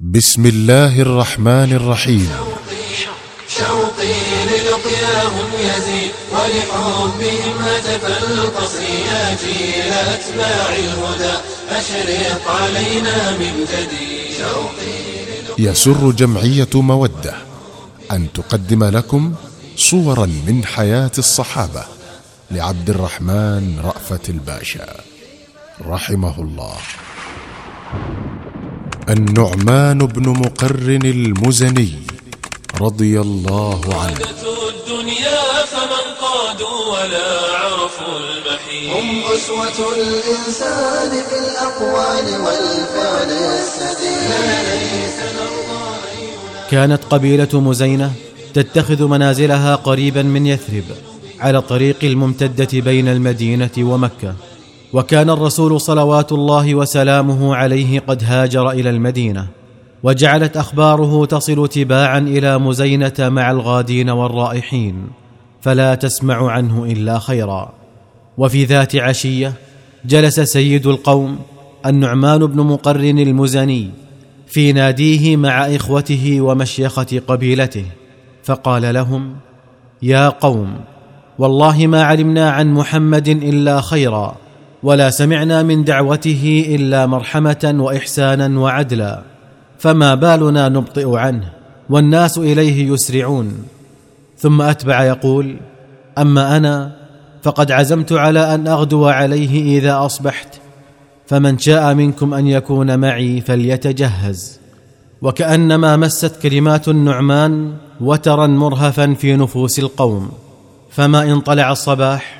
بسم الله الرحمن الرحيم. شوقي للقياهم يزيد ولحبهم هتف القصر يا جيل أتباع الهدى أشرق علينا من جديد شوقي يسر جمعية مودة أن تقدم لكم صورا من حياة الصحابة لعبد الرحمن رأفت الباشا. رحمه الله. النعمان بن مقرن المزني رضي الله عنه. الدنيا فمن قادوا ولا عرفوا المحيط هم أسوة الإنسان في الأقوال والفعل السديد. كانت قبيلة مزينة تتخذ منازلها قريبا من يثرب على الطريق الممتدة بين المدينة ومكة. وكان الرسول صلوات الله وسلامه عليه قد هاجر إلى المدينة وجعلت أخباره تصل تباعا إلى مزينة مع الغادين والرائحين فلا تسمع عنه إلا خيرا. وفي ذات عشية جلس سيد القوم النعمان بن مقرن المزني في ناديه مع إخوته ومشيخة قبيلته فقال لهم يا قوم والله ما علمنا عن محمد إلا خيرا ولا سمعنا من دعوته إلا مرحمة وإحسانا وعدلا فما بالنا نبطئ عنه والناس إليه يسرعون. ثم أتبع يقول أما أنا فقد عزمت على أن أغدو عليه إذا أصبحت فمن شاء منكم أن يكون معي فليتجهز. وكأنما مست كلمات النعمان وترا مرهفا في نفوس القوم فما إن طلع الصباح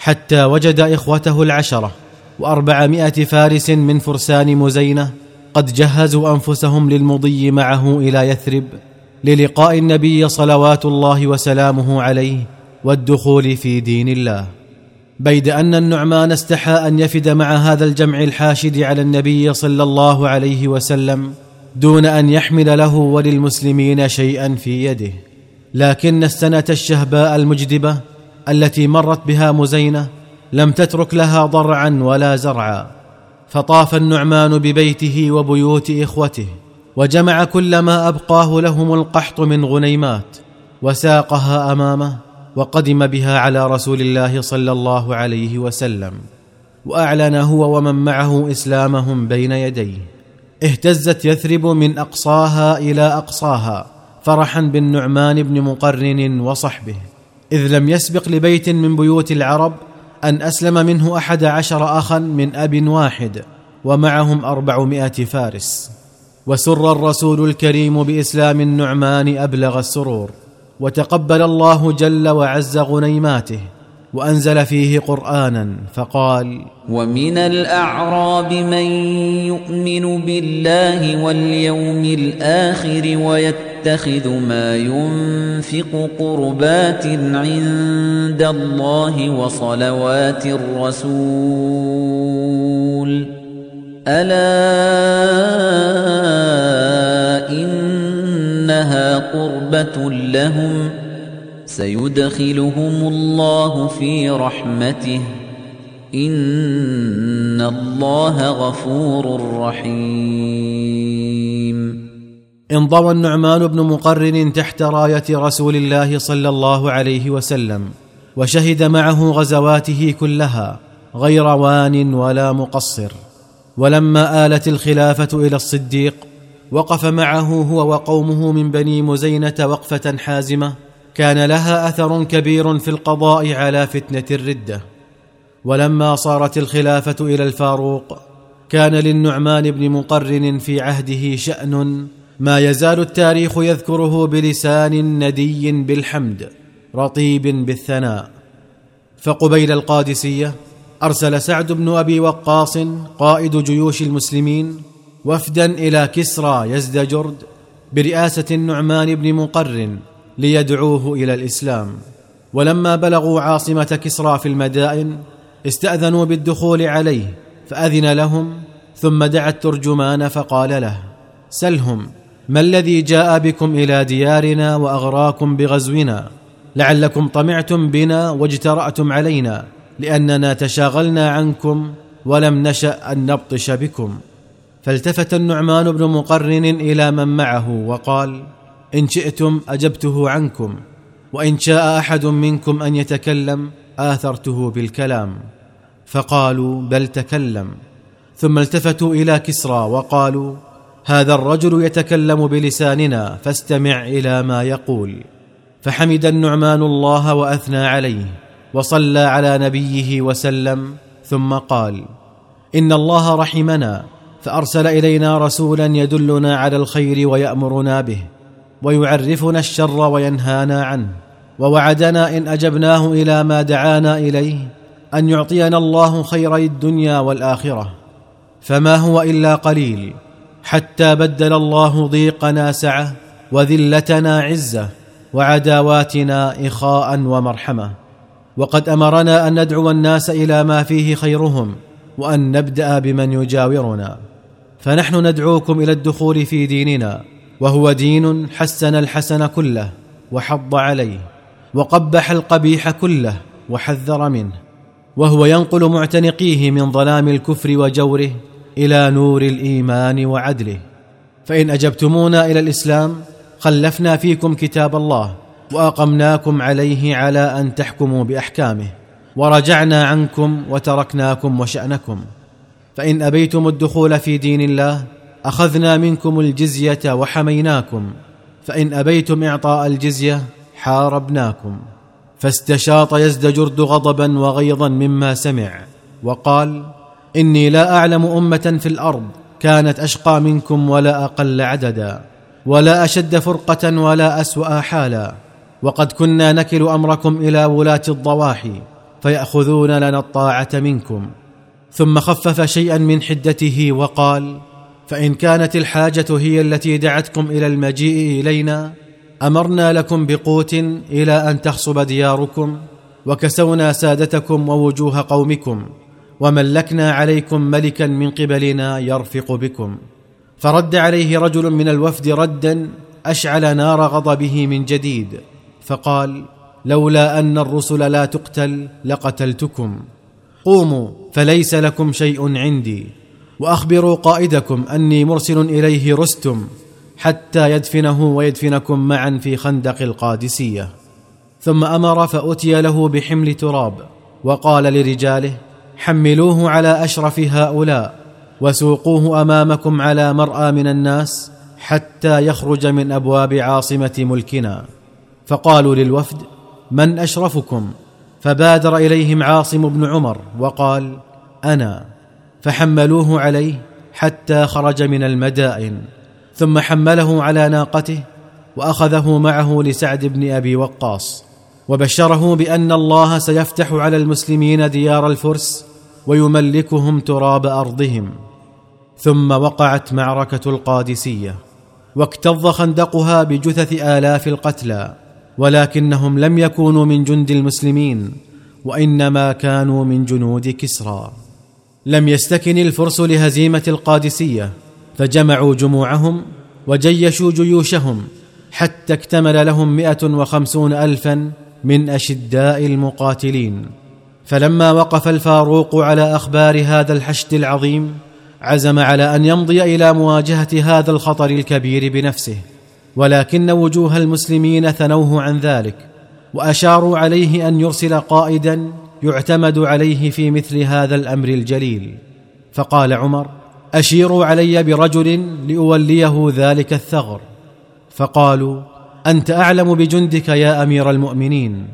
حتى وجد إخوته العشرة وأربعمائة فارس من فرسان مزينة قد جهزوا أنفسهم للمضي معه إلى يثرب للقاء النبي صلوات الله وسلامه عليه والدخول في دين الله. بيد أن النعمان استحى أن يفد مع هذا الجمع الحاشد على النبي صلى الله عليه وسلم دون أن يحمل له وللمسلمين شيئا في يده. لكن السنة الشهباء المجدبة التي مرت بها مزينة لم تترك لها ضرعا ولا زرعا فطاف النعمان ببيته وبيوت إخوته وجمع كل ما أبقاه لهم القحط من غنيمات وساقها أمامه وقدم بها على رسول الله صلى الله عليه وسلم وأعلن هو ومن معه إسلامهم بين يديه. اهتزت يثرب من أقصاها إلى أقصاها فرحا بالنعمان بن مقرن وصحبه. إذ لم يسبق لبيت من بيوت العرب أن أسلم منه أحد عشر أخا من أب واحد ومعهم أربعمائة فارس. وسر الرسول الكريم بإسلام النعمان أبلغ السرور وتقبل الله جل وعز غنيماته. وأنزل فيه قرآنا فقال ومن الأعراب من يؤمن بالله واليوم الآخر ويتخذ ما ينفق قربات عند الله وصلوات الرسول. ألا إنها قربة لهم؟ سيدخلهم الله في رحمته. إن الله غفور رحيم. انضوى النعمان بن مقرن تحت راية رسول الله صلى الله عليه وسلم وشهد معه غزواته كلها غير وان ولا مقصر. ولما آلت الخلافة إلى الصديق وقف معه هو وقومه من بني مزينة وقفة حازمة كان لها أثر كبير في القضاء على فتنة الردة. ولما صارت الخلافة إلى الفاروق كان للنعمان بن مقرن في عهده شأن ما يزال التاريخ يذكره بلسان ندي بالحمد رطيب بالثناء. فقبيل القادسية أرسل سعد بن أبي وقاص قائد جيوش المسلمين وفدا إلى كسرى يزدجرد برئاسة النعمان بن مقرن ليدعوه إلى الإسلام. ولما بلغوا عاصمة كسرى في المدائن استأذنوا بالدخول عليه فأذن لهم ثم دعا الترجمان فقال له سلهم ما الذي جاء بكم إلى ديارنا وأغراكم بغزونا؟ لعلكم طمعتم بنا واجترأتم علينا لأننا تشاغلنا عنكم ولم نشأ أن نبطش بكم. فالتفت النعمان بن مقرن إلى من معه وقال إن شئتم أجبته عنكم وإن شاء أحد منكم أن يتكلم آثرته بالكلام. فقالوا بل تكلم. ثم التفتوا إلى كسرى وقالوا هذا الرجل يتكلم بلساننا فاستمع إلى ما يقول. فحمد النعمان الله وأثنى عليه وصلى على نبيه وسلم ثم قال إن الله رحمنا فأرسل إلينا رسولا يدلنا على الخير ويأمرنا به. ويعرفنا الشر وينهانا عنه. ووعدنا إن أجبناه إلى ما دعانا إليه أن يعطينا الله خيري الدنيا والآخرة. فما هو إلا قليل حتى بدل الله ضيقنا سعة وذلتنا عزة وعداواتنا إخاء ومرحمة. وقد أمرنا أن ندعو الناس إلى ما فيه خيرهم وأن نبدأ بمن يجاورنا. فنحن ندعوكم إلى الدخول في ديننا وهو دين حسن الحسن كله وحض عليه وقبح القبيح كله وحذر منه وهو ينقل معتنقيه من ظلام الكفر وجوره إلى نور الإيمان وعدله. فإن أجبتمونا إلى الإسلام خلفنا فيكم كتاب الله وأقمناكم عليه على أن تحكموا بأحكامه ورجعنا عنكم وتركناكم وشأنكم. فإن أبيتم الدخول في دين الله أخذنا منكم الجزية وحميناكم فإن أبيتم إعطاء الجزية حاربناكم. فاستشاط يزدجرد غضبا وغيظا مما سمع وقال إني لا أعلم أمة في الأرض كانت أشقى منكم ولا أقل عددا ولا أشد فرقة ولا أسوأ حالا. وقد كنا نكل أمركم إلى ولاة الضواحي فيأخذون لنا الطاعة منكم. ثم خفف شيئا من حدته وقال فإن كانت الحاجة هي التي دعتكم إلى المجيء إلينا أمرنا لكم بقوت إلى أن تخصب دياركم وكسونا سادتكم ووجوه قومكم وملكنا عليكم ملكا من قبلنا يرفق بكم. فرد عليه رجل من الوفد ردا أشعل نار غضبه من جديد فقال لولا أن الرسل لا تقتل لقتلتكم قوموا فليس لكم شيء عندي. وأخبروا قائدكم أني مرسل إليه رستم حتى يدفنه ويدفنكم معا في خندق القادسية. ثم أمر فأتي له بحمل تراب وقال لرجاله حملوه على أشرف هؤلاء وسوقوه أمامكم على مرأى من الناس حتى يخرج من أبواب عاصمة ملكنا. فقالوا للوفد من أشرفكم؟ فبادر إليهم عاصم بن عمر وقال أنا. فحملوه عليه حتى خرج من المدائن ثم حمله على ناقته وأخذه معه لسعد بن أبي وقاص وبشره بأن الله سيفتح على المسلمين ديار الفرس ويملكهم تراب أرضهم. ثم وقعت معركة القادسية واكتظ خندقها بجثث آلاف القتلى ولكنهم لم يكونوا من جند المسلمين وإنما كانوا من جنود كسرى. لم يستكن الفرس لهزيمة القادسية فجمعوا جموعهم وجيشوا جيوشهم حتى اكتمل لهم مئة وخمسون الفا من أشداء المقاتلين. فلما وقف الفاروق على أخبار هذا الحشد العظيم عزم على أن يمضي إلى مواجهة هذا الخطر الكبير بنفسه. ولكن وجوه المسلمين ثنوه عن ذلك وأشاروا عليه أن يرسل قائدا يعتمد عليه في مثل هذا الأمر الجليل. فقال عمر أشيروا علي برجل لأوليه ذلك الثغر. فقالوا أنت أعلم بجندك يا أمير المؤمنين.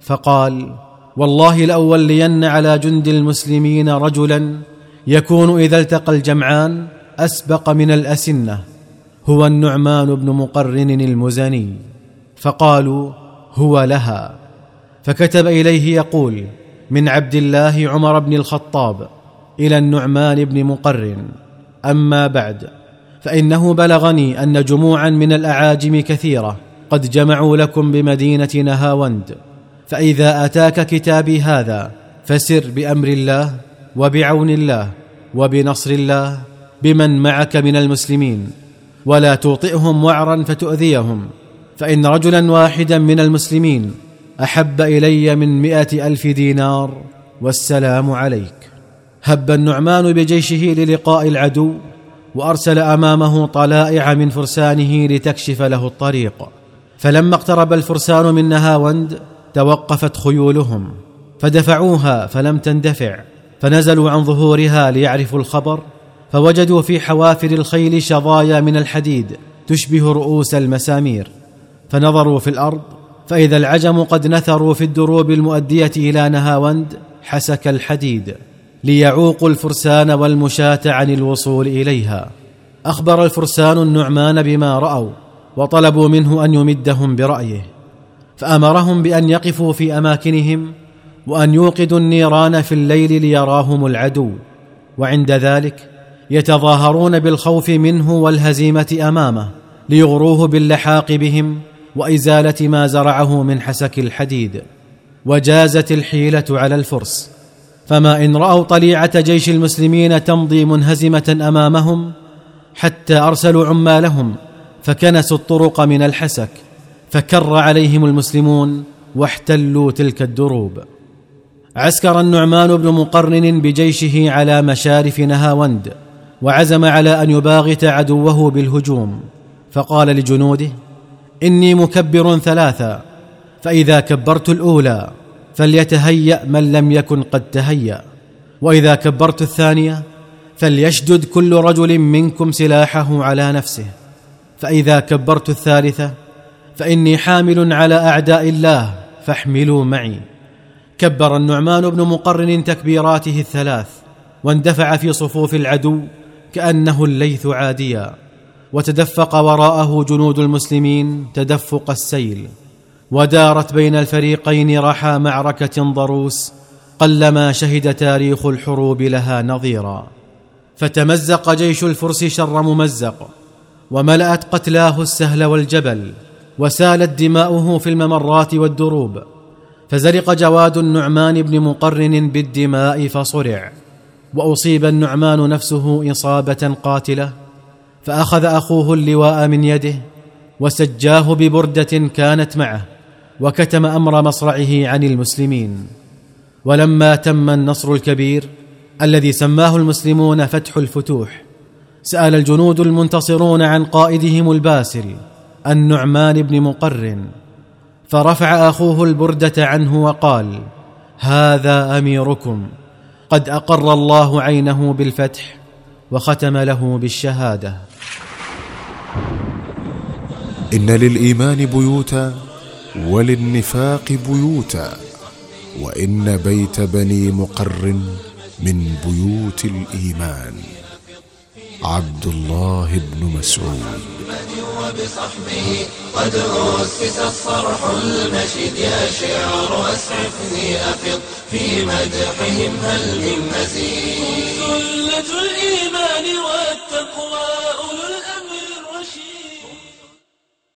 فقال والله لأولين على جند المسلمين رجلا يكون إذا التقى الجمعان أسبق من الأسنة. هو النعمان بن مقرن المزني. فقالوا هو لها. فكتب إليه يقول من عبد الله عمر بن الخطاب إلى النعمان بن مقرن أما بعد فإنه بلغني أن جموعا من الأعاجم كثيرة قد جمعوا لكم بمدينة نهاوند. فإذا آتاك كتابي هذا فسر بأمر الله وبعون الله وبنصر الله بمن معك من المسلمين. ولا توطئهم وعرا فتؤذيهم. فإن رجلا واحدا من المسلمين أحب إلي من مائه ألف دينار والسلام عليك. هب النعمان بجيشه للقاء العدو وأرسل أمامه طلائع من فرسانه لتكشف له الطريق. فلما اقترب الفرسان من نهاوند توقفت خيولهم. فدفعوها فلم تندفع. فنزلوا عن ظهورها ليعرفوا الخبر. فوجدوا في حوافر الخيل شظايا من الحديد تشبه رؤوس المسامير. فنظروا في الأرض فإذا العجم قد نثروا في الدروب المؤدية إلى نهاوند حسك الحديد ليعوقوا الفرسان والمشاة عن الوصول إليها. أخبر الفرسان النعمان بما رأوا وطلبوا منه أن يمدهم برأيه. فأمرهم بأن يقفوا في أماكنهم وأن يوقدوا النيران في الليل ليراهم العدو. وعند ذلك يتظاهرون بالخوف منه والهزيمة أمامه ليغروه باللحاق بهم وإزالة ما زرعه من حسك الحديد وجازت الحيلة على الفرس. فما إن رأوا طليعة جيش المسلمين تمضي منهزمة أمامهم حتى أرسلوا عمالهم فكنسوا الطرق من الحسك فكر عليهم المسلمون واحتلوا تلك الدروب. عسكر النعمان بن مقرن بجيشه على مشارف نهاوند وعزم على أن يباغت عدوه بالهجوم. فقال لجنوده إني مكبر ثلاثا فإذا كبرت الأولى فليتهيأ من لم يكن قد تهيأ وإذا كبرت الثانية فليشدد كل رجل منكم سلاحه على نفسه فإذا كبرت الثالثة فإني حامل على أعداء الله فاحملوا معي. كبر النعمان بن مقرن تكبيراته الثلاث واندفع في صفوف العدو كأنه الليث عاديا. وتدفق وراءه جنود المسلمين تدفق السيل ودارت بين الفريقين رحى معركة ضروس قلما شهد تاريخ الحروب لها نظيرا. فتمزق جيش الفرس شر ممزق وملأت قتلاه السهل والجبل وسالت دماؤه في الممرات والدروب. فزرق جواد النعمان بن مقرن بالدماء فصرع وأصيب النعمان نفسه إصابة قاتلة فأخذ أخوه اللواء من يده وسجاه ببردة كانت معه وكتم أمر مصرعه عن المسلمين. ولما تم النصر الكبير الذي سماه المسلمون فتح الفتوح سأل الجنود المنتصرون عن قائدهم الباسل النعمان بن مقرن فرفع أخوه البردة عنه وقال هذا أميركم قد أقر الله عينه بالفتح وختم له بالشهادة. إن للإيمان بيوتا وللنفاق بيوتا وإن بيت بني مقر من بيوت الإيمان. عبد الله بن مسعود. وبصحبه قد أسس الصرح المشيد يا شعر أسعفني أفض في مدحهم هل من مزيد سلة الإيمان